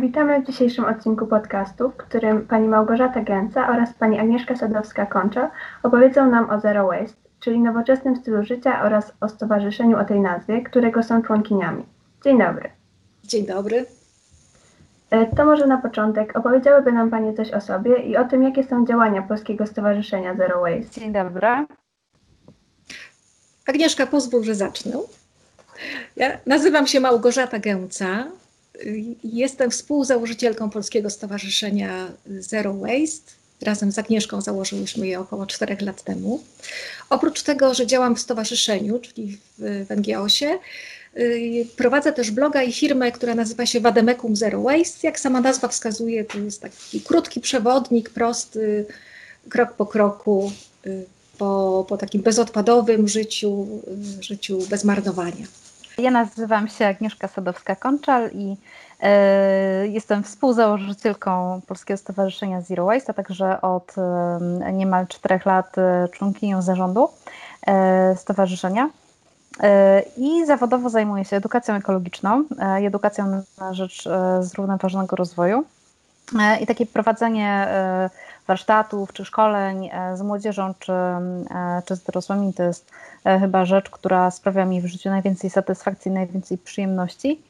Witamy w dzisiejszym odcinku podcastu, w którym pani Małgorzata Gęca oraz pani Agnieszka Sadowska-Koncza opowiedzą nam o Zero Waste, czyli nowoczesnym stylu życia oraz o stowarzyszeniu o tej nazwie, którego są członkiniami. Dzień dobry. Dzień dobry. E, to może na początek opowiedziałyby nam Panie coś o sobie i o tym, jakie są działania Polskiego Stowarzyszenia Zero Waste. Dzień dobry. Agnieszka, pozwól, że zacznę. Ja nazywam się Małgorzata Gęca. Jestem współzałożycielką Polskiego Stowarzyszenia Zero Waste. Razem z Agnieszką założyłyśmy je około 4 lat temu. Oprócz tego, że działam w stowarzyszeniu, czyli w, w NGOsie, y, prowadzę też bloga i firmę, która nazywa się Wademekum Zero Waste. Jak sama nazwa wskazuje, to jest taki krótki przewodnik, prosty, krok po kroku, y, po, po takim bezodpadowym życiu, y, życiu bez marnowania. Ja nazywam się Agnieszka Sadowska-Konczal i e, jestem współzałożycielką Polskiego Stowarzyszenia Zero Waste, a także od e, niemal czterech lat e, członkinią zarządu stowarzyszenia. I zawodowo zajmuję się edukacją ekologiczną edukacją na rzecz zrównoważonego rozwoju. I takie prowadzenie warsztatów czy szkoleń z młodzieżą czy, czy z dorosłymi to jest E, chyba rzecz, która sprawia mi w życiu najwięcej satysfakcji, najwięcej przyjemności.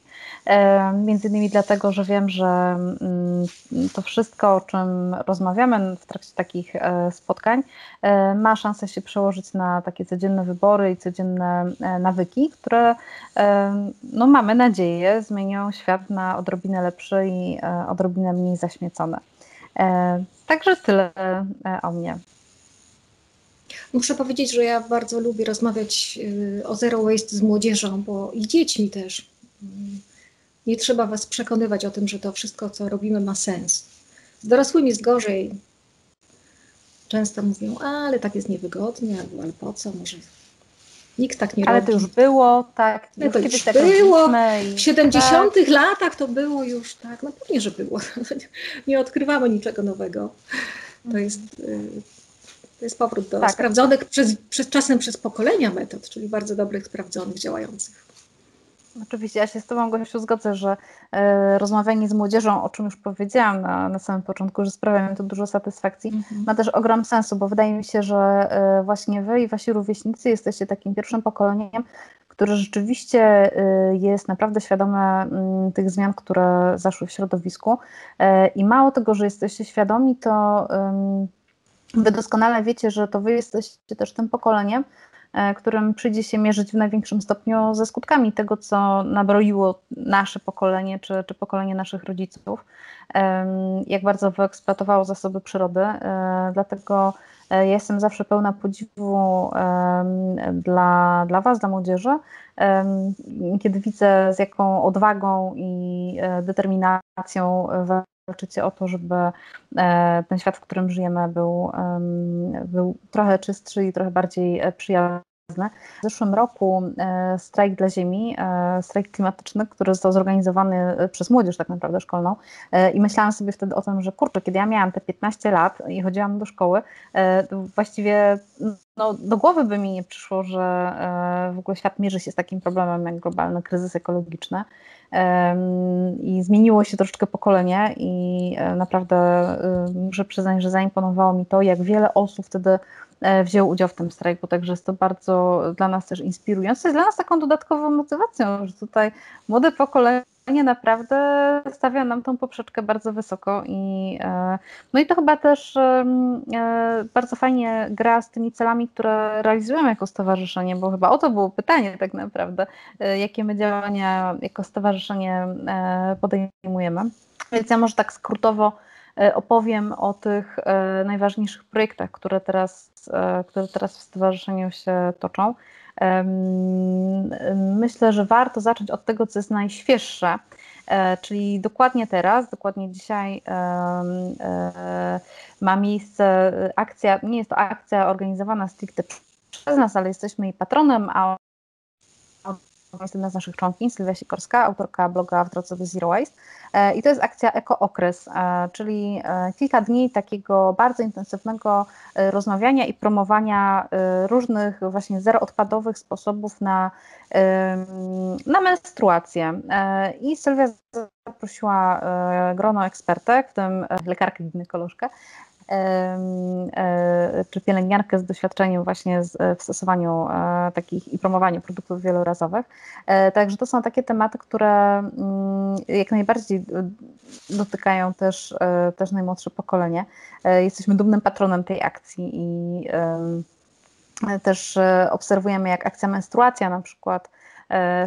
E, między innymi dlatego, że wiem, że mm, to wszystko, o czym rozmawiamy w trakcie takich e, spotkań, ma szansę się przełożyć na takie codzienne wybory i codzienne nawyki, które, no mamy nadzieję, zmienią świat na odrobinę lepszy i odrobinę mniej zaśmiecony. Także tyle o mnie. Muszę powiedzieć, że ja bardzo lubię rozmawiać y, o zero waste z młodzieżą, bo i dziećmi też. Mm, nie trzeba was przekonywać o tym, że to wszystko, co robimy, ma sens. Z dorosłymi jest gorzej. Często mówią, ale tak jest niewygodnie, albo ale po co, może nikt tak nie ale robi. Ale to już było, tak. Już to już tak było. W 70 tak. latach to było już, tak. No pewnie, że było. nie odkrywamy niczego nowego. To jest y, to jest powrót do tak. sprawdzonych przez, przez, czasem przez pokolenia metod, czyli bardzo dobrych, sprawdzonych, działających. Oczywiście, ja się z Tobą, Gosiu, zgodzę, że e, rozmawianie z młodzieżą, o czym już powiedziałam na, na samym początku, że sprawia mi to dużo satysfakcji, mhm. ma też ogrom sensu, bo wydaje mi się, że e, właśnie Wy i Wasi rówieśnicy jesteście takim pierwszym pokoleniem, które rzeczywiście e, jest naprawdę świadome mm, tych zmian, które zaszły w środowisku. E, I mało tego, że jesteście świadomi, to Wy doskonale wiecie, że to wy jesteście też tym pokoleniem, którym przyjdzie się mierzyć w największym stopniu ze skutkami tego, co nabroiło nasze pokolenie czy, czy pokolenie naszych rodziców, jak bardzo wyeksploatowało zasoby przyrody. E, dlatego e, ja jestem zawsze pełna podziwu dla, dla Was, dla młodzieży, kiedy widzę z jaką odwagą i determinacją walczycie o to, żeby e, ten świat, w którym żyjemy, był, był trochę czystszy i trochę bardziej e, przyjazny. W zeszłym roku e, strajk dla ziemi, strajk klimatyczny, który został zorganizowany przez młodzież tak naprawdę szkolną i myślałam sobie wtedy o tym, że kurczę, kiedy ja miałam te 15 lat i chodziłam do szkoły, właściwie no, do głowy by mi nie przyszło, że w ogóle świat mierzy się z takim problemem jak globalny kryzys ekologiczny i zmieniło się troszeczkę pokolenie i e, naprawdę e, muszę przyznać, że zaimponowało mi to, jak wiele osób wtedy e, wzięło udział w tym strajku, także jest to bardzo dla nas też inspirujące, jest dla nas taką dodatkową motywacją, że tutaj młode pokolenie naprawdę stawia nam tą poprzeczkę bardzo wysoko i e, no i to chyba też e, bardzo fajnie gra z tymi celami, które realizujemy jako stowarzyszenie, bo chyba o to było pytanie tak naprawdę, e, jakie my działania jako stowarzyszenie podejmujemy. Więc ja może tak skrótowo opowiem o tych najważniejszych projektach, które teraz, które teraz w stowarzyszeniu się toczą. Myślę, że warto zacząć od tego, co jest najświeższe, e, czyli dokładnie teraz, dokładnie dzisiaj e, ma miejsce akcja, nie jest to akcja organizowana stricte przez nas, ale jesteśmy jej patronem, a jest jedna z naszych członkiń, Sylwia Sikorska, autorka bloga w drodze do Zero Waste. E, I to jest akcja Eko Okres, e, czyli e, kilka dni takiego bardzo intensywnego rozmawiania i promowania różnych właśnie zeroodpadowych sposobów na, na menstruację. I Sylwia zaprosiła grono ekspertek, w tym lekarkę ginekolożkę, czy pielęgniarkę z doświadczeniem właśnie w stosowaniu e, takich i promowaniu produktów wielorazowych. E, także to są takie tematy, które mm, jak najbardziej dotykają też, też najmłodsze pokolenie. Jesteśmy dumnym patronem tej akcji i też obserwujemy, jak akcja menstruacja na przykład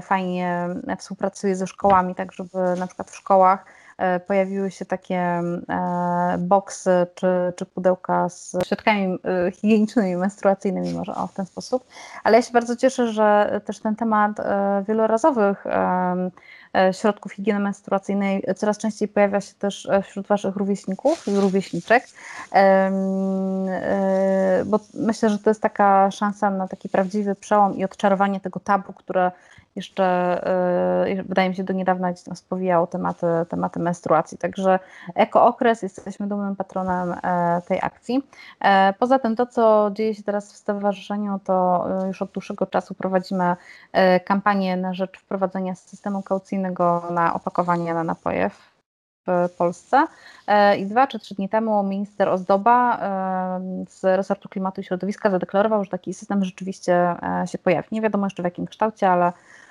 fajnie współpracuje ze szkołami, tak żeby na przykład w szkołach E, pojawiły się takie e, boksy czy, czy pudełka z środkami e, higienicznymi, menstruacyjnymi, może o, w ten sposób. Ale ja się bardzo cieszę, że też ten temat wielorazowych środków higieny menstruacyjnej coraz częściej pojawia się też wśród Waszych rówieśników i rówieśniczek, bo myślę, że to jest taka szansa na taki prawdziwy przełom i odczarowanie tego tabu, które jeszcze yy, wydaje mi się do niedawna gdzieś tam spowijało tematy, tematy menstruacji. Także Eko-Okres, jesteśmy dumnym patronem e, tej akcji. E, poza tym to, co dzieje się teraz w stowarzyszeniu, to e, już od dłuższego czasu prowadzimy kampanię na rzecz wprowadzenia systemu kaucyjnego na opakowanie na napoje w Polsce. I dwa czy trzy dni temu minister Ozdoba z resortu klimatu i środowiska zadeklarował, że taki system rzeczywiście się pojawi. Nie wiadomo jeszcze w jakim kształcie, ale E,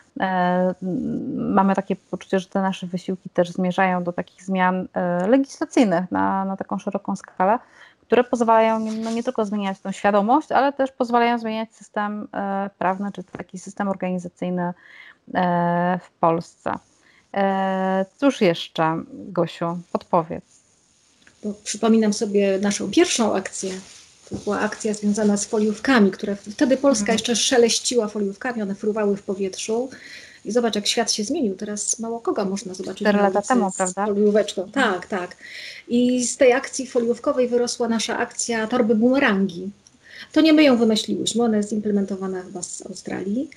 mamy takie poczucie, że te nasze wysiłki też zmierzają do takich zmian e, legislacyjnych na, na taką szeroką skalę, które pozwalają no nie tylko zmieniać tą świadomość, ale też pozwalają zmieniać system e, prawny, czy taki system organizacyjny w Polsce. Cóż jeszcze, Gosiu, odpowiedz. Bo przypominam sobie naszą pierwszą akcję była akcja związana z foliówkami, które wtedy Polska mhm. jeszcze szeleściła foliówkami, one fruwały w powietrzu. I zobacz, jak świat się zmienił. Teraz mało kogo można zobaczyć. Cztery lata temu, prawda? Folióweczką. Tak, tak. I z tej akcji foliówkowej wyrosła nasza akcja torby bumerangi. To nie my ją wymyśliłyśmy, ona jest implementowana chyba z Australii,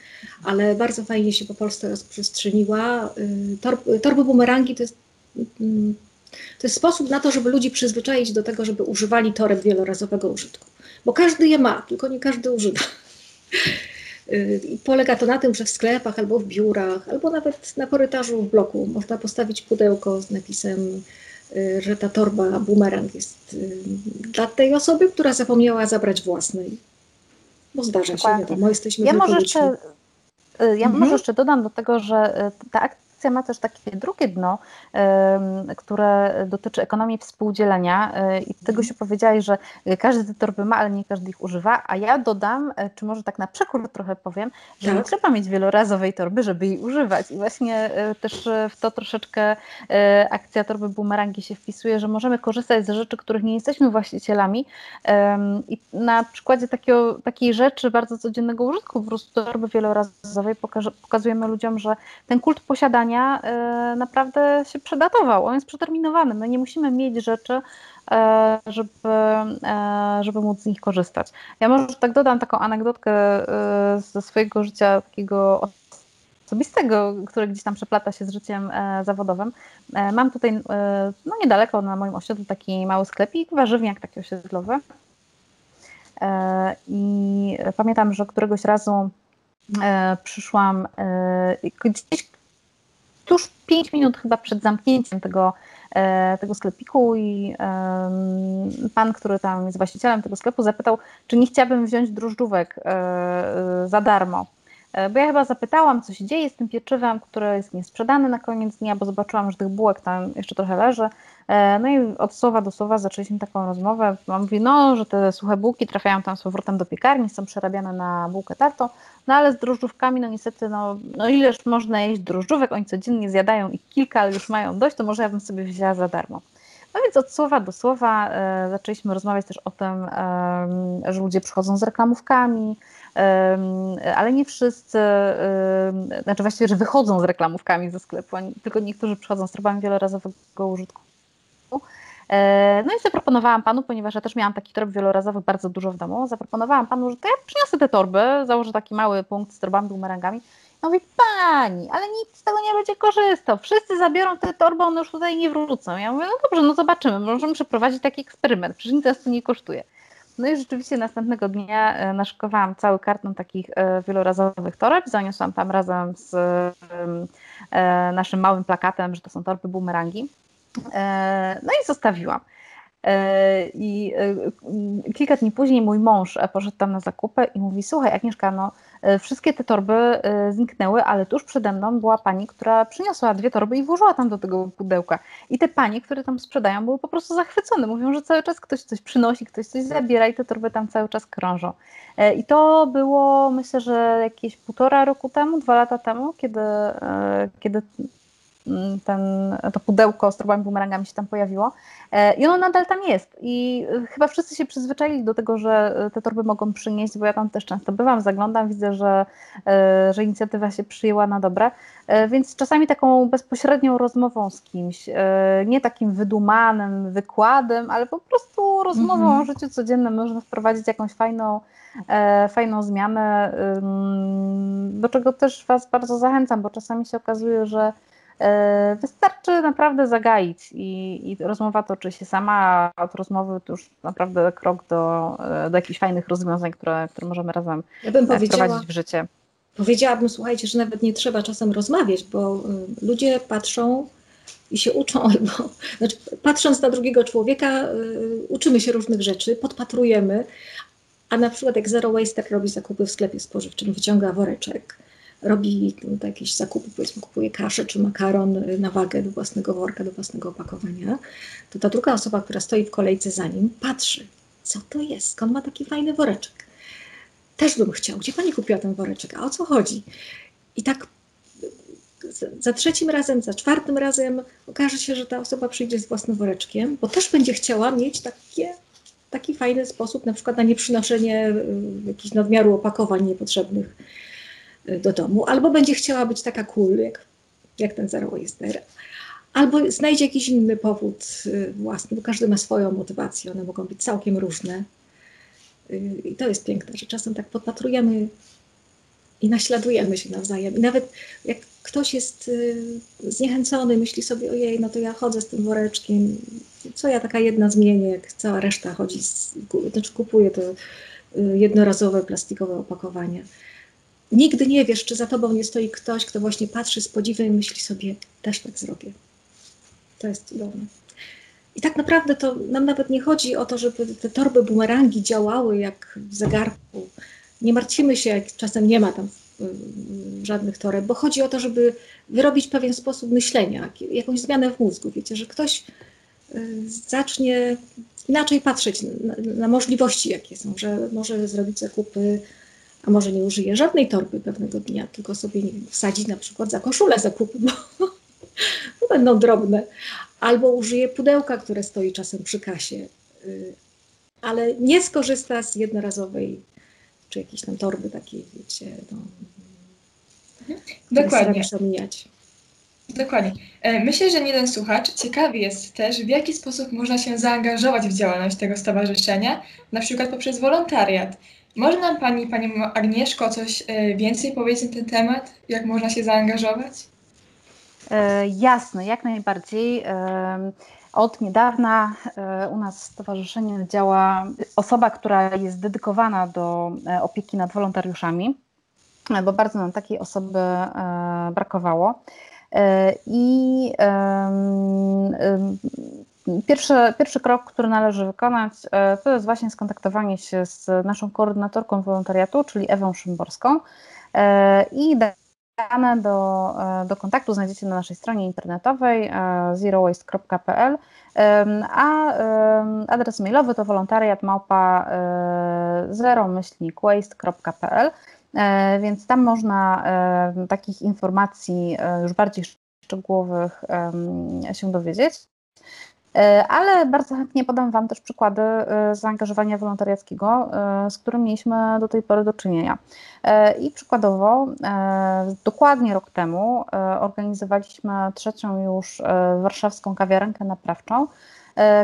ale bardzo fajnie się po Polsce rozprzestrzeniła. Y, Torb, torby bumerangi to jest mm, to jest sposób na to, żeby ludzi przyzwyczaić do tego, żeby używali toreb wielorazowego użytku. Bo każdy je ma, tylko nie każdy używa. I polega to na tym, że w sklepach albo w biurach, albo nawet na korytarzu w bloku można postawić pudełko z napisem, y, że ta torba bumerang jest y, dla tej osoby, która zapomniała zabrać własnej. Bo zdarza się, wiadomo, jesteśmy ja może jeszcze, y, Ja mhm. może jeszcze dodam do tego, że ta ma też takie drugie dno, które dotyczy ekonomii współdzielenia e, i tego się powiedziałeś, że każdy te torby ma, ale nie każdy ich używa, a ja dodam, e, czy może tak na przekór trochę powiem, że tak. nie trzeba mieć wielorazowej torby, żeby jej używać. I właśnie e, też w to troszeczkę akcja torby bumerangi się wpisuje, że możemy korzystać z rzeczy, których nie jesteśmy właścicielami. I na przykładzie takiego, takiej rzeczy bardzo codziennego użytku, po prostu torby wielorazowej pokazujemy ludziom, że ten kult posiadania E, naprawdę się przedatował, on jest przeterminowany. My nie musimy mieć rzeczy, e, żeby, e, żeby móc z nich korzystać. Ja może tak dodam taką anegdotkę ze swojego życia takiego osobistego, które gdzieś tam przeplata się z życiem zawodowym. Mam tutaj no niedaleko na moim osiedlu taki mały sklepik, warzywniak taki osiedlowy. I pamiętam, że któregoś razu przyszłam gdzieś tuż 5 minut chyba przed zamknięciem tego, e, tego sklepiku i pan, który tam jest właścicielem tego sklepu zapytał, czy nie chciałabym wziąć drożdżówek e, za darmo. E, bo ja chyba zapytałam, co się dzieje z tym pieczywem, które jest niesprzedane na koniec dnia, bo zobaczyłam, że tych bułek tam jeszcze trochę leży. E, no i od słowa do słowa zaczęliśmy taką rozmowę. On mówi, no, że te suche bułki trafiają tam z powrotem do piekarni, są przerabiane na bułkę tartą, no ale z drożdżówkami, no niestety, no, no ileż można jeść drożdżówek, oni codziennie zjadają ich kilka, ale już mają dość, to może ja bym sobie wzięła za darmo. No więc od słowa do słowa e, zaczęliśmy rozmawiać też o tym, e, że ludzie przychodzą z reklamówkami, ale nie wszyscy, znaczy właściwie, że wychodzą z reklamówkami ze sklepu, tylko niektórzy przychodzą z torbami wielorazowego użytku. E, no i zaproponowałam panu, ponieważ ja też miałam takich torb wielorazowych bardzo dużo w domu, zaproponowałam panu, że to ja przyniosę te torby, założę taki mały punkt z torbami, bumerangami. No mówi, pani, ale nikt z tego nie będzie korzystał. Wszyscy zabiorą te torby, one już tutaj nie wrócą. Ja mówię, no dobrze, no zobaczymy, możemy przeprowadzić taki eksperyment, przecież nic to nie kosztuje. No i rzeczywiście następnego dnia e, naszykowałam cały karton takich e, wielorazowych toreb, zaniosłam tam razem z naszym małym plakatem, że to są torby bumerangi. No i zostawiłam. I kilka dni później mój mąż poszedł tam na zakupy i mówi: Słuchaj, Agnieszka, no E, wszystkie te torby e, zniknęły, ale tuż przede mną była pani, która przyniosła dwie torby i włożyła tam do tego pudełka. I te panie, które tam sprzedają, były po prostu zachwycone. Mówią, że cały czas ktoś coś przynosi, ktoś coś zabiera i te torby tam cały czas krążą. E, I to było, myślę, że jakieś półtora roku temu, dwa lata temu, kiedy, kiedy ten, to pudełko z torbami bumerangami się tam pojawiło. E, i ono nadal tam jest. I e, chyba wszyscy się przyzwyczaili do tego, że e, te torby mogą przynieść, bo ja tam też często bywam, zaglądam, widzę, że, że inicjatywa się przyjęła na dobre, więc czasami taką bezpośrednią rozmową z kimś, nie takim wydumanym wykładem, ale po prostu rozmową mhm. o życiu codziennym można wprowadzić jakąś fajną, fajną zmianę, do czego też Was bardzo zachęcam, bo czasami się okazuje, że wystarczy naprawdę zagaić i, i rozmowa toczy się sama, a od rozmowy to już naprawdę krok do, e, do jakichś fajnych rozwiązań, które, które możemy razem ja e, wprowadzić w życie. Powiedziałabym, słuchajcie, że nawet nie trzeba czasem rozmawiać, bo ludzie patrzą i się uczą, albo znaczy, patrząc na drugiego człowieka, uczymy się różnych rzeczy, podpatrujemy, a na przykład jak Zero Waster robi zakupy w sklepie spożywczym, wyciąga woreczek, robi jakieś zakupy, powiedzmy kupuje kaszę czy makaron na wagę do własnego worka, do własnego opakowania, to ta druga osoba, która stoi w kolejce za nim, patrzy, co to jest, skąd ma taki fajny woreczek. Też bym chciał, gdzie pani kupiła ten woreczek, a o co chodzi? I tak za trzecim razem, za czwartym razem okaże się, że ta osoba przyjdzie z własnym woreczkiem, bo też będzie chciała mieć takie, taki fajny sposób, na przykład na nieprzynoszenie y, jakichś nadmiaru opakowań niepotrzebnych do domu, albo będzie chciała być taka cool, jak, jak ten Zero Waster, albo znajdzie jakiś inny powód y, własny, bo każdy ma swoją motywację, one mogą być całkiem różne. Y, I to jest piękne, że czasem tak podpatrujemy i naśladujemy się nawzajem. I nawet jak ktoś jest y, zniechęcony, myśli sobie, ojej, no to ja chodzę z tym woreczkiem, co ja taka jedna zmienię, jak cała reszta chodzi, z, znaczy kupuje to jednorazowe plastikowe opakowania nigdy nie wiesz, czy za tobą nie stoi ktoś, kto właśnie patrzy z podziwem i myśli sobie, też tak zrobię. To jest cudowne. I tak naprawdę to nam nawet nie chodzi o to, żeby te torby bumerangi działały jak w zegarku. Nie martwimy się, jak czasem nie ma tam żadnych toreb, bo chodzi o to, żeby wyrobić pewien sposób myślenia, jakąś zmianę w mózgu. Wiecie, że ktoś y, zacznie inaczej patrzeć na, na możliwości, jakie są, że może zrobić zakupy a może nie użyje żadnej torby pewnego dnia, tylko sobie nie wsadzi na przykład za koszulę zakupy, bo, bo będą drobne, albo użyje pudełka, które stoi czasem przy kasie, y, ale nie skorzysta z jednorazowej czy jakiejś tam torby takiej, wiecie, no, mhm. Dokładnie. Omijać. Dokładnie. E, myślę, że nie jeden słuchacz ciekawy jest też, w jaki sposób można się zaangażować w działalność tego stowarzyszenia, na przykład poprzez wolontariat. Może nam Pani, Pani Agnieszko, coś e, więcej powiedzieć na ten temat? Jak można się zaangażować? E, jasne, jak najbardziej. E, od niedawna e, u nas w stowarzyszeniu działa osoba, która jest dedykowana do e, opieki nad wolontariuszami, e, bo bardzo nam takiej osoby brakowało. I Pierwszy, pierwszy krok, który należy wykonać, e, to jest właśnie skontaktowanie się z naszą koordynatorką wolontariatu, czyli Ewą Szymborską. E, i dane do, e, do kontaktu znajdziecie na naszej stronie internetowej zerowaste.pl, a adres mailowy to wolontariat małpa zero-waste.pl, więc tam można takich informacji już bardziej szczegółowych się dowiedzieć. E, ale bardzo chętnie podam Wam też przykłady e, zaangażowania wolontariackiego, e, z którym mieliśmy do tej pory do czynienia. I przykładowo, dokładnie rok temu organizowaliśmy trzecią już warszawską kawiarenkę naprawczą,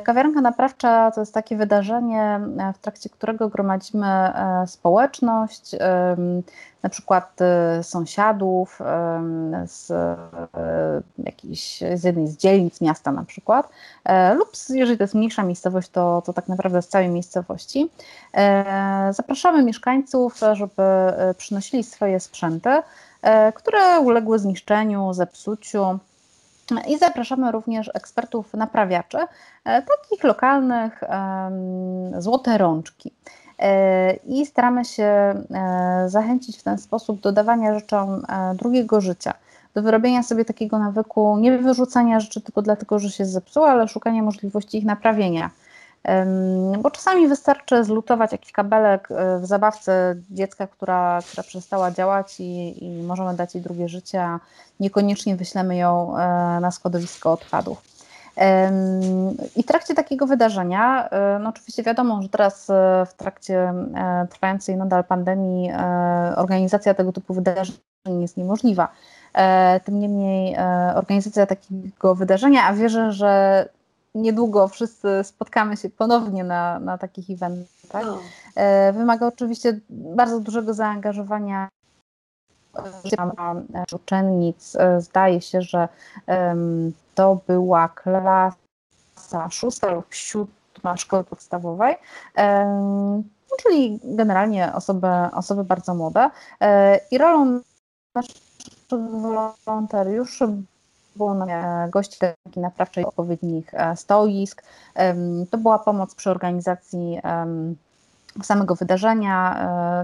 Kawiarenka Naprawcza to jest takie wydarzenie, w trakcie którego gromadzimy społeczność, na przykład sąsiadów z, jakiejś, z jednej z dzielnic miasta na przykład, lub jeżeli to jest mniejsza miejscowość, to, to tak naprawdę z całej miejscowości. Zapraszamy mieszkańców, żeby przynosili swoje sprzęty, które uległy zniszczeniu, zepsuciu, i zapraszamy również ekspertów naprawiaczy, e, takich lokalnych, złote rączki. E, I staramy się e, zachęcić w ten sposób do dawania rzeczom drugiego życia, do wyrobienia sobie takiego nawyku, nie wyrzucania rzeczy tylko dlatego, że się zepsuły, ale szukania możliwości ich naprawienia. Bo czasami wystarczy zlutować jakiś kabelek w zabawce dziecka, która, która przestała działać i, i możemy dać jej drugie życie, a niekoniecznie wyślemy ją e, na składowisko odpadów. I w trakcie takiego wydarzenia, e, no oczywiście wiadomo, że teraz e, w trakcie trwającej nadal pandemii organizacja tego typu wydarzeń jest niemożliwa. Tym niemniej organizacja takiego wydarzenia, a wierzę, że niedługo wszyscy spotkamy się ponownie na, na takich eventach. No. Wymaga oczywiście bardzo dużego zaangażowania uczennic. E, zdaje się, że to była klasa szósta lub siódma szkoły podstawowej czyli generalnie osoby, osoby bardzo młode. E, I rolą naszych wolontariuszy było gości taki naprawczej odpowiednich e, stoisk. To była pomoc przy organizacji samego wydarzenia,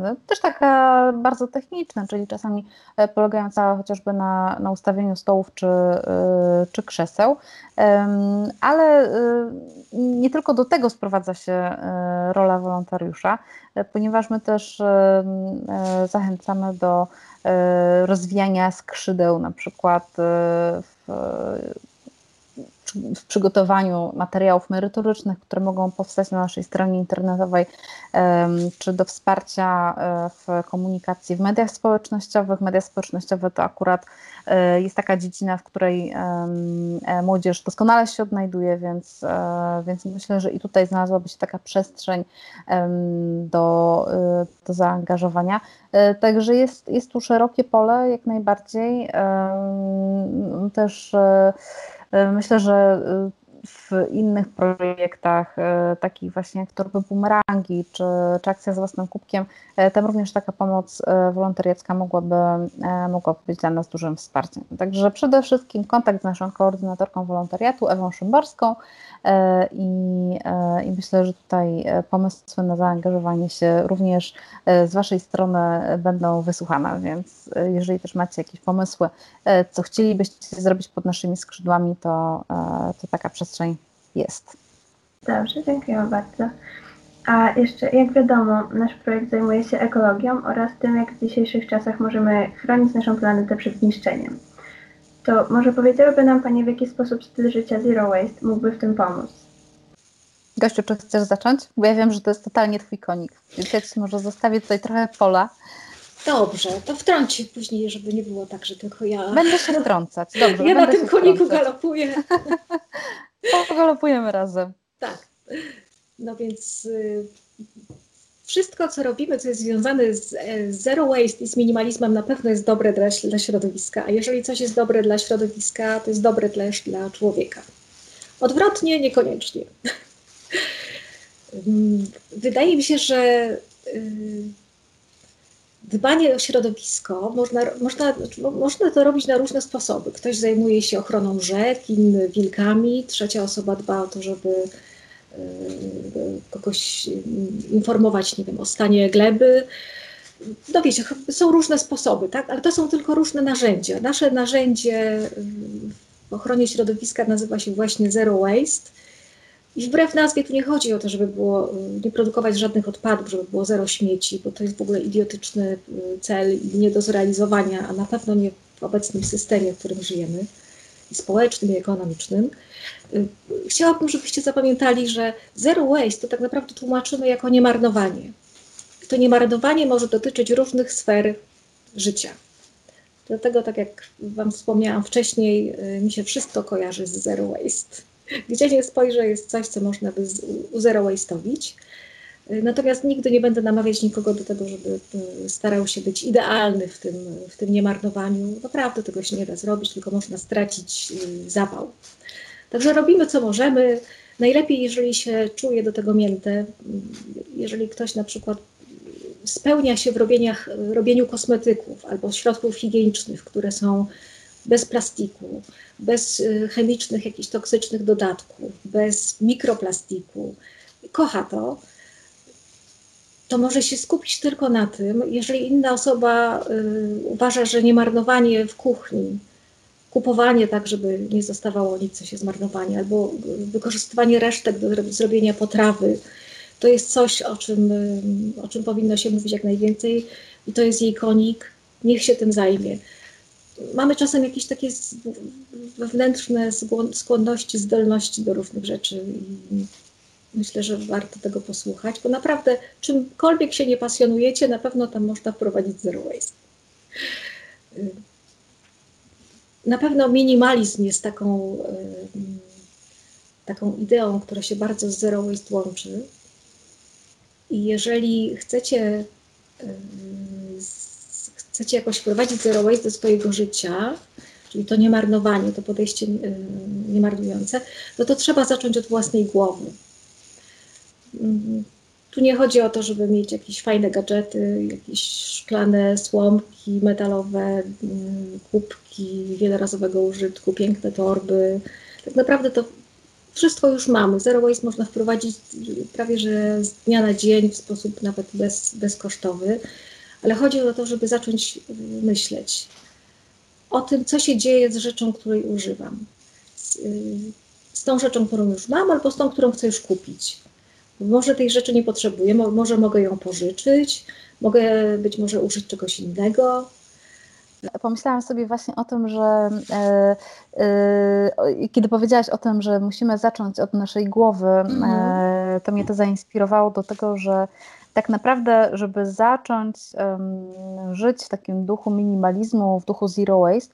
e, też taka bardzo techniczna, czyli czasami e, polegająca chociażby na, na ustawieniu stołów czy, czy krzeseł, ale nie tylko do tego sprowadza się rola wolontariusza, ponieważ my też zachęcamy do rozwijania skrzydeł, na przykład w 呃 w przygotowaniu materiałów merytorycznych, które mogą powstać na naszej stronie internetowej, czy do wsparcia e, w komunikacji w mediach społecznościowych. Media społecznościowe to akurat e, jest taka dziedzina, w której e, młodzież doskonale się odnajduje, więc, więc myślę, że i tutaj znalazłaby się taka przestrzeń do, do zaangażowania. Także jest, jest tu szerokie pole jak najbardziej. Też myślę, że e, w innych projektach, e, takich właśnie jak torby bumerangi czy, czy akcja z własnym kubkiem, tam również taka pomoc wolontariacka mogłaby, mogłaby być dla nas dużym wsparciem. Także przede wszystkim kontakt z naszą koordynatorką wolontariatu, Ewą Szymborską, E, I, e, I myślę, że tutaj e, pomysły na zaangażowanie się również z Waszej strony będą wysłuchane, więc jeżeli też macie jakieś pomysły, co chcielibyście zrobić pod naszymi skrzydłami, to, to taka przestrzeń jest. Dobrze, dziękuję bardzo. A jeszcze, jak wiadomo, nasz projekt zajmuje się ekologią oraz tym, jak w dzisiejszych czasach możemy chronić naszą planetę przed zniszczeniem. To może powiedziałyby nam Panie, w jaki sposób styl życia Zero Waste mógłby w tym pomóc? Gościu, czy chcesz zacząć? Bo ja wiem, że to jest totalnie Twój konik, więc ja Ci może zostawię tutaj trochę pola. Dobrze, to wtrąć później, żeby nie było tak, że tylko ja... Będę się wtrącać, dobrze. Ja na tym koniku wtrącać. galopuję. Pogalopujemy razem. Tak. No więc y, wszystko, co robimy, co jest związane z e, zero waste i z minimalizmem, na pewno jest dobre dla, dla środowiska. A jeżeli coś jest dobre dla środowiska, to jest dobre też dla człowieka. Odwrotnie, niekoniecznie. Wydaje mi się, że y, dbanie o środowisko można, można, można to robić na różne sposoby. Ktoś zajmuje się ochroną rzek, inny wilkami, trzecia osoba dba o to, żeby Y, kogoś informować, nie wiem, o stanie gleby. No wiecie, są różne sposoby, tak? ale to są tylko różne narzędzia. Nasze narzędzie w ochronie środowiska nazywa się właśnie Zero Waste. I wbrew nazwie tu nie chodzi o to, żeby było, nie produkować żadnych odpadów, żeby było zero śmieci, bo to jest w ogóle idiotyczny y, cel i nie do zrealizowania, a na pewno nie w obecnym systemie, w którym żyjemy, i społecznym, i ekonomicznym. Y, chciałabym, żebyście zapamiętali, że zero waste to tak naprawdę tłumaczymy jako niemarnowanie. To niemarnowanie może dotyczyć różnych sfer życia. Dlatego, tak jak Wam wspomniałam wcześniej, y, mi się wszystko kojarzy z zero waste. Gdzie nie spojrzę, jest coś, co można by zero waste'owić. Natomiast nigdy nie będę namawiać nikogo do tego, żeby e, starał się być idealny w tym, w tym niemarnowaniu. Naprawdę tego się nie da zrobić, tylko można stracić e, zapał. Także robimy co możemy. Najlepiej, jeżeli się czuje do tego mięte, jeżeli ktoś na przykład spełnia się w robieniach, robieniu kosmetyków albo środków higienicznych, które są bez plastiku, bez e, chemicznych, jakichś toksycznych dodatków, bez mikroplastiku, kocha to, to może się skupić tylko na tym, jeżeli inna osoba y, uważa, że niemarnowanie w kuchni, kupowanie tak, żeby nie zostawało nic, co się zmarnowanie, albo wykorzystywanie resztek do zrobienia potrawy, to jest coś, o czym, y, o czym powinno się mówić jak najwięcej i to jest jej konik, niech się tym zajmie. Mamy czasem jakieś takie wewnętrzne skłonności, zdolności do różnych rzeczy i myślę, że warto tego posłuchać, bo naprawdę czymkolwiek się nie pasjonujecie, na pewno tam można wprowadzić zero waste. Na pewno minimalizm jest taką, taką ideą, która się bardzo z zero waste łączy. I jeżeli chcecie, chcecie jakoś wprowadzić zero waste do swojego życia, czyli to niemarnowanie, to podejście niemarnujące, no to trzeba zacząć od własnej głowy. Mhm. Tu nie chodzi o to, żeby mieć jakieś fajne gadżety, jakieś szklane słomki metalowe, mm, kubki wielorazowego użytku, piękne torby. Tak naprawdę to wszystko już mamy. Zero waste można wprowadzić prawie że z dnia na dzień w sposób nawet bez, bezkosztowy, ale chodzi o to, żeby zacząć myśleć o tym, co się dzieje z rzeczą, której używam. Z, y, z tą rzeczą, którą już mam, albo z tą, którą chcę już kupić może tej rzeczy nie potrzebuję, może mogę ją pożyczyć, mogę być może użyć czegoś innego. Pomyślałam sobie właśnie o tym, że e, e, kiedy powiedziałaś o tym, że musimy zacząć od naszej głowy, mm -hmm. to mnie to zainspirowało do tego, że tak naprawdę, żeby zacząć um, żyć w takim duchu minimalizmu, w duchu zero waste,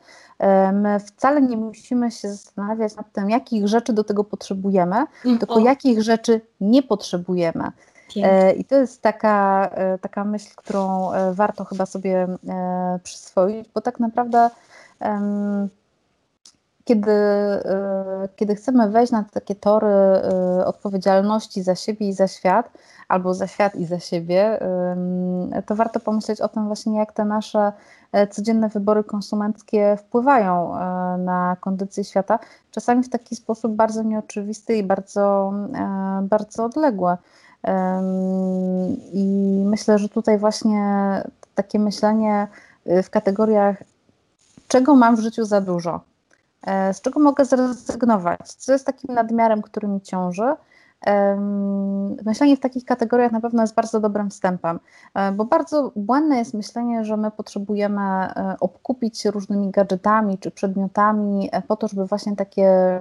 my wcale nie musimy się zastanawiać nad tym, jakich rzeczy do tego potrzebujemy, mm, tylko o. jakich rzeczy nie potrzebujemy. Pięknie. I to jest taka, e, taka myśl, którą e, warto chyba sobie e, przyswoić, bo tak naprawdę kiedy, kiedy chcemy wejść na takie tory odpowiedzialności za siebie i za świat, albo za świat i za siebie, to warto pomyśleć o tym właśnie, jak te nasze e, codzienne wybory konsumenckie wpływają e, na kondycję świata, czasami w taki sposób bardzo nieoczywisty i bardzo, e, bardzo odległy. I myślę, że tutaj właśnie takie myślenie w kategoriach, czego mam w życiu za dużo, z czego mogę zrezygnować, co jest takim nadmiarem, który mi ciąży, Myślenie w takich kategoriach na pewno jest bardzo dobrym wstępem, e, bo bardzo błędne jest myślenie, że my potrzebujemy e, obkupić się różnymi gadżetami czy przedmiotami e, po to, żeby właśnie takie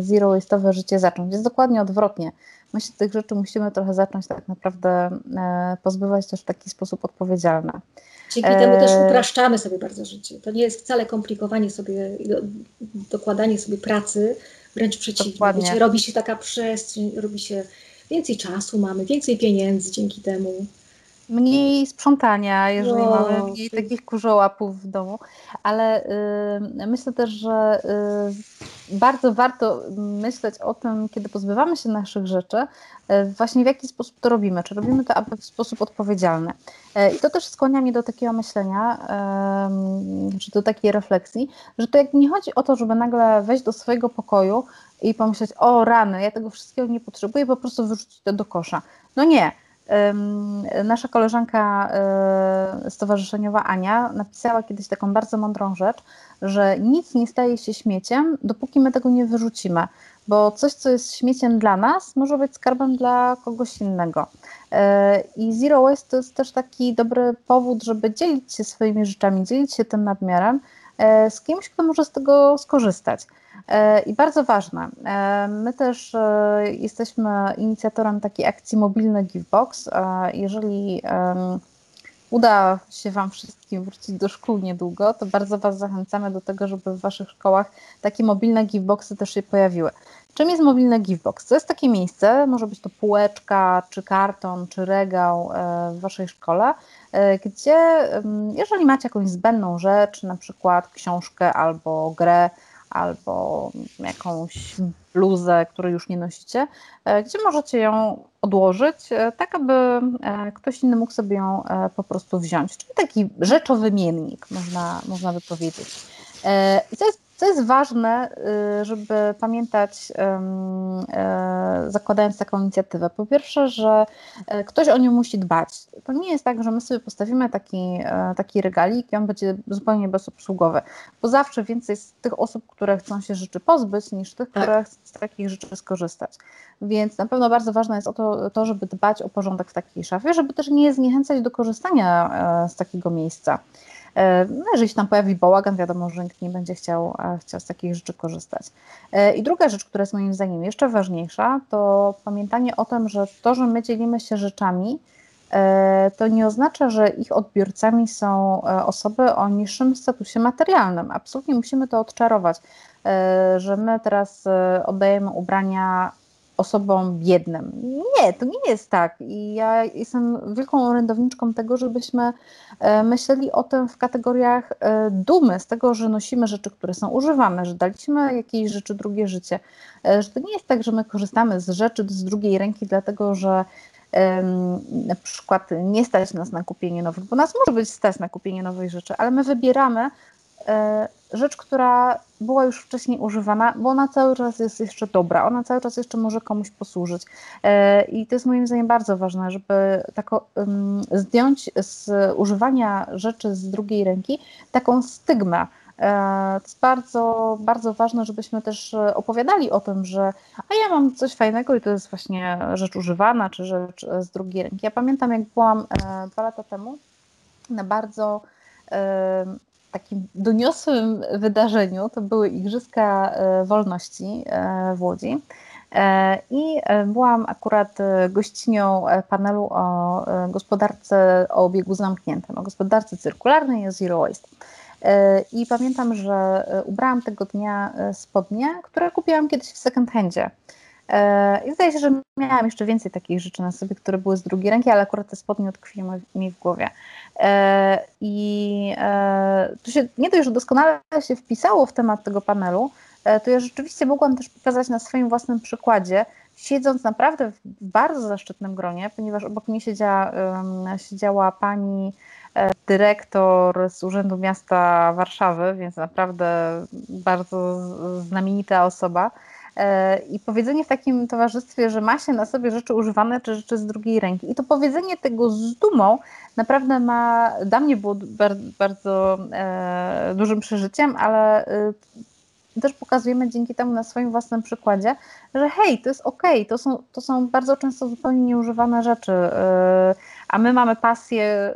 zero-waste'owe życie zacząć. Jest dokładnie odwrotnie. My się tych rzeczy musimy trochę zacząć tak naprawdę pozbywać też w taki sposób odpowiedzialny. Dzięki temu też upraszczamy sobie bardzo życie. To nie jest wcale komplikowanie sobie, dokładanie sobie pracy, Wręcz przeciwnie. Wiecie, robi się taka przestrzeń, robi się więcej czasu mamy, więcej pieniędzy dzięki temu. Mniej sprzątania, jeżeli no, mamy mniej takich kurzołapów w domu, ale y, myślę też, że y, bardzo warto myśleć o tym, kiedy pozbywamy się naszych rzeczy, y, właśnie w jaki sposób to robimy, czy robimy to aby w sposób odpowiedzialny. Y, I to też skłania mnie do takiego myślenia, czy do takiej refleksji, że to jak nie chodzi o to, żeby nagle wejść do swojego pokoju i pomyśleć, o rany, ja tego wszystkiego nie potrzebuję, po prostu wyrzucić to do kosza. No nie, Nasza koleżanka e, stowarzyszeniowa Ania napisała kiedyś taką bardzo mądrą rzecz, że nic nie staje się śmieciem, dopóki my tego nie wyrzucimy, bo coś, co jest śmieciem dla nas, może być skarbem dla kogoś innego. E, I Zero Waste to jest też taki dobry powód, żeby dzielić się swoimi rzeczami, dzielić się tym nadmiarem e, z kimś, kto może z tego skorzystać. E, I bardzo ważne, e, my też e, jesteśmy inicjatorem takiej akcji Mobilny Givebox. Jeżeli uda się Wam wszystkim wrócić do szkół niedługo, to bardzo Was zachęcamy do tego, żeby w Waszych szkołach takie mobilne giveboxy też się pojawiły. Czym jest mobilne Givebox? To jest takie miejsce, może być to półeczka, czy karton, czy regał w Waszej szkole, gdzie jeżeli macie jakąś zbędną rzecz, na przykład książkę albo grę, albo jakąś bluzę, której już nie nosicie, e, gdzie możecie ją odłożyć, e, tak aby e, ktoś inny mógł sobie ją po prostu wziąć. Czyli taki rzeczowymiennik, można, można by powiedzieć. I to jest co jest ważne, y, żeby pamiętać, y, zakładając taką inicjatywę? Po pierwsze, że e, ktoś o nią musi dbać. To nie jest tak, że my sobie postawimy taki, taki regalik i on będzie zupełnie bezobsługowy, bo zawsze więcej jest tych osób, które chcą się rzeczy pozbyć, niż tych, tak. które chcą z takich rzeczy skorzystać. Więc na pewno bardzo ważne jest o to, to, żeby dbać o porządek w takiej szafie, żeby też nie zniechęcać do korzystania z takiego miejsca. E, no, jeżeli się tam pojawi bałagan, wiadomo, że nikt nie będzie chciał, chciał z takich rzeczy korzystać. E, I druga rzecz, która jest moim zdaniem jeszcze ważniejsza, to pamiętanie o tym, że to, że my dzielimy się rzeczami, e, to nie oznacza, że ich odbiorcami są osoby o niższym statusie materialnym. Absolutnie musimy to odczarować, że my teraz oddajemy ubrania osobom biednym. Nie, to nie jest tak. I ja jestem wielką orędowniczką tego, żebyśmy e, myśleli o tym w kategoriach e, dumy z tego, że nosimy rzeczy, które są używane, że daliśmy jakiejś rzeczy drugie życie. E, że to nie jest tak, że my korzystamy z rzeczy z drugiej ręki, dlatego że na przykład nie stać nas na kupienie nowych, bo nas może być stać na kupienie nowej rzeczy, ale my wybieramy rzecz, która była już wcześniej używana, bo ona cały czas jest jeszcze dobra, ona cały czas jeszcze może komuś posłużyć. E, I to jest moim zdaniem bardzo ważne, żeby tak zdjąć z używania rzeczy z drugiej ręki taką stygmę. E, to jest bardzo, bardzo ważne, żebyśmy też opowiadali o tym, że a ja mam coś fajnego i to jest właśnie rzecz używana, czy rzecz z drugiej ręki. Ja pamiętam, jak byłam dwa lata temu na bardzo takim doniosłym wydarzeniu to były Igrzyska e, Wolności e, w Łodzi. E, I byłam akurat gościnią panelu o gospodarce o obiegu zamkniętym, o gospodarce cyrkularnej i zero waste. I pamiętam, że ubrałam tego dnia spodnie, które kupiłam kiedyś w second handzie. I zdaje się, że miałam jeszcze więcej takich rzeczy na sobie, które były z drugiej ręki, ale akurat te spodnie utkwiły mi w głowie. E, I e, to się nie dość, że doskonale się wpisało w temat tego panelu, e, to ja rzeczywiście mogłam też pokazać na swoim własnym przykładzie, siedząc naprawdę w bardzo zaszczytnym gronie, ponieważ obok mnie siedziała, siedziała pani dyrektor z Urzędu Miasta Warszawy, więc naprawdę bardzo znamienita osoba. E, I powiedzenie w takim towarzystwie, że ma się na sobie rzeczy używane czy rzeczy z drugiej ręki. I to powiedzenie tego z dumą naprawdę ma, dla mnie było bardzo, e, dużym przeżyciem, ale e, też pokazujemy dzięki temu na swoim własnym przykładzie, że hej, to jest okej, okay, to, są, to są bardzo często zupełnie nieużywane rzeczy, a my mamy pasję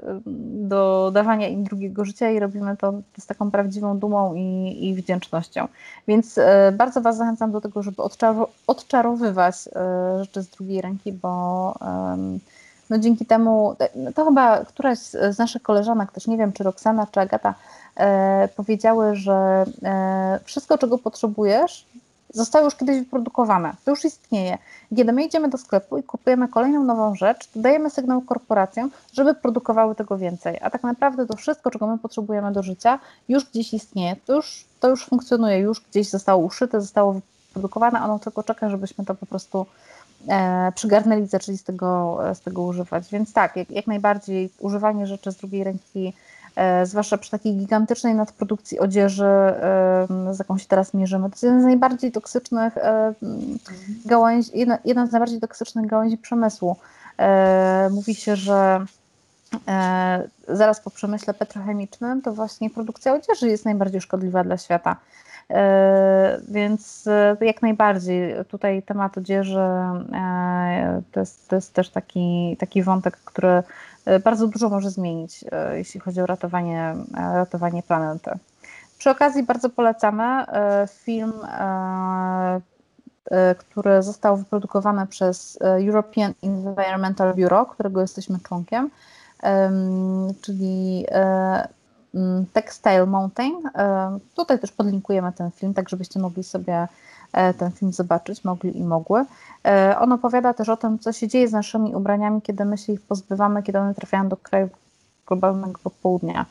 do dawania im drugiego życia i robimy to z taką prawdziwą dumą i, i wdzięcznością. Więc yy, bardzo Was zachęcam do tego, żeby odczarowywać rzeczy z drugiej ręki, bo no dzięki temu, to chyba któraś z naszych koleżanek, też nie wiem, czy Roxana, czy Agata, e, powiedziały, że e, wszystko, czego potrzebujesz, zostało już kiedyś wyprodukowane, to już istnieje. Kiedy my idziemy do sklepu i kupujemy kolejną nową rzecz, to dajemy sygnał korporacjom, żeby produkowały tego więcej. A tak naprawdę to wszystko, czego my potrzebujemy do życia, już gdzieś istnieje, to już, to już funkcjonuje, już gdzieś zostało uszyte, zostało wyprodukowane, ono tylko czeka, żebyśmy to po prostu e, przygarnęli, zaczęli z tego, z tego używać. Więc tak, jak, jak najbardziej używanie rzeczy z drugiej ręki E, zwłaszcza przy takiej gigantycznej nadprodukcji odzieży, e, z jaką się teraz mierzymy. To jest jeden z najbardziej toksycznych e, gałęzi, jedna, jedna z najbardziej toksycznych gałęzi przemysłu. Mówi się, że zaraz po przemyśle petrochemicznym to właśnie produkcja odzieży jest najbardziej szkodliwa dla świata. Więc jak najbardziej tutaj temat odzieży to jest, to jest też taki, taki wątek, który E, bardzo dużo może zmienić, e, jeśli chodzi o ratowanie, e, ratowanie planety. Przy okazji bardzo polecamy film, który został wyprodukowany przez European Environmental Bureau, którego jesteśmy członkiem, czyli Textile Mountain. Tutaj też podlinkujemy ten film, tak żebyście mogli sobie ten film zobaczyć, mogli i mogły. On opowiada też o tym, co się dzieje z naszymi ubraniami, kiedy my się ich pozbywamy, kiedy one trafiają do krajów globalnego południa.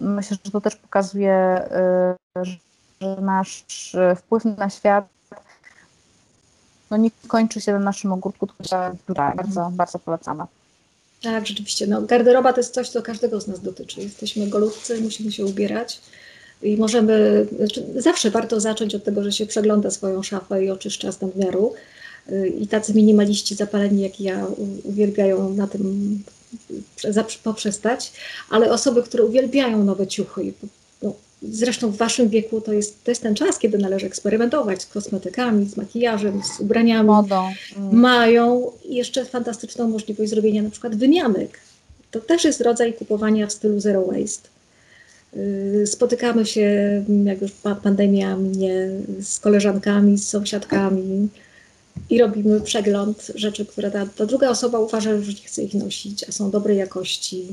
Myślę, że to też pokazuje, że nasz wpływ na świat no nie kończy się na naszym ogórku, tylko bardzo, bardzo polecamy. Tak, rzeczywiście. No, garderoba to jest coś, co każdego z nas dotyczy. Jesteśmy golutcy, musimy się ubierać i możemy, znaczy zawsze warto zacząć od tego, że się przegląda swoją szafę i oczyszcza z nadmiaru. Y, I tacy minimaliści zapaleni jak ja uwielbiają na tym poprzestać, ale osoby, które uwielbiają nowe ciuchy, no, zresztą w waszym wieku to jest, to jest ten czas, kiedy należy eksperymentować z kosmetykami, z makijażem, z ubraniami. Modą. Mm. Mają jeszcze fantastyczną możliwość zrobienia na przykład wymianek. To też jest rodzaj kupowania w stylu zero waste. Y, spotykamy się, jak już pandemia z koleżankami, z sąsiadkami, i robimy przegląd rzeczy, które ta, ta druga osoba uważa, że nie chce ich nosić, a są dobrej jakości,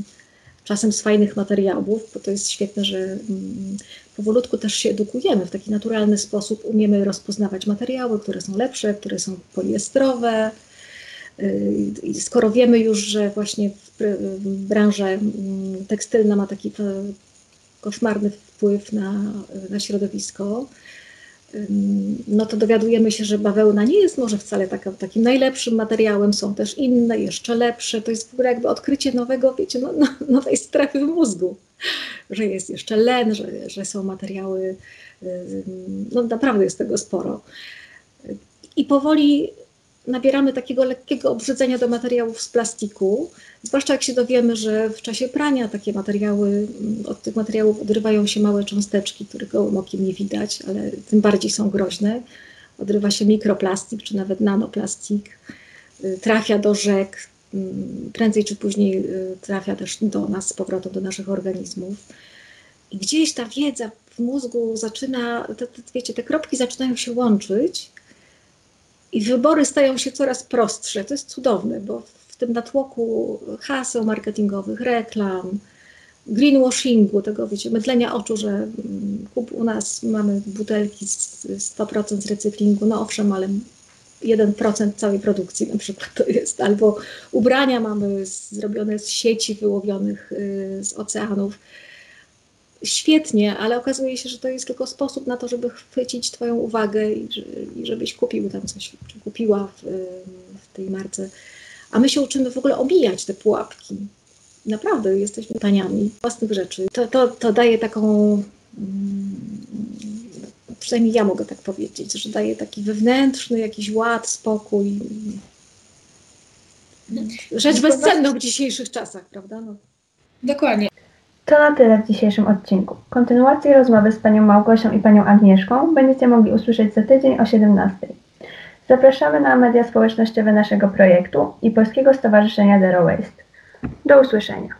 czasem z fajnych materiałów, bo to jest świetne, że mm, powolutku też się edukujemy w taki naturalny sposób, umiemy rozpoznawać materiały, które są lepsze, które są poliestrowe. Yy, skoro wiemy już, że właśnie branża mm, tekstylna ma taki koszmarny wpływ na, na środowisko, no to dowiadujemy się, że bawełna nie jest może wcale taka, takim najlepszym materiałem, są też inne, jeszcze lepsze. To jest w ogóle jakby odkrycie nowego, wiecie, no, no, nowej strefy w mózgu, że jest jeszcze len, że, że są materiały, no naprawdę jest tego sporo. I powoli nabieramy takiego lekkiego obrzydzenia do materiałów z plastiku, zwłaszcza jak się dowiemy, że w czasie prania takie materiały, mm, od tych materiałów odrywają się małe cząsteczki, których gołym okiem nie widać, ale tym bardziej są groźne. Odrywa się mikroplastik czy nawet nanoplastik, y, trafia do rzek, mm, prędzej czy później y, trafia też do nas z powrotem, do naszych organizmów. I gdzieś ta wiedza w mózgu zaczyna, te, te, wiecie, te kropki zaczynają się łączyć i wybory stają się coraz prostsze. To jest cudowne, bo w tym natłoku haseł marketingowych, reklam, greenwashingu, tego wiecie, mydlenia oczu, że mm, u nas mamy butelki z 100% z recyklingu, no owszem, ale 1% całej produkcji na przykład to jest, albo ubrania mamy zrobione z sieci wyłowionych y, z oceanów świetnie, ale okazuje się, że to jest tylko sposób na to, żeby chwycić Twoją uwagę i, i żebyś kupił tam coś, czy kupiła w, w, tej marce. A my się uczymy w ogóle omijać te pułapki. Naprawdę jesteśmy taniami własnych rzeczy. To, to, to daje taką, mm, przynajmniej ja mogę tak powiedzieć, że daje taki wewnętrzny jakiś ład, spokój. Rzecz bezcenną w dzisiejszych czasach, prawda? No. Dokładnie. To na tyle w dzisiejszym odcinku. Kontynuację rozmowy z panią Małgosią i panią Agnieszką będziecie mogli usłyszeć za tydzień o 17. Zapraszamy na media społecznościowe naszego projektu i Polskiego Stowarzyszenia Zero Waste. Do usłyszenia.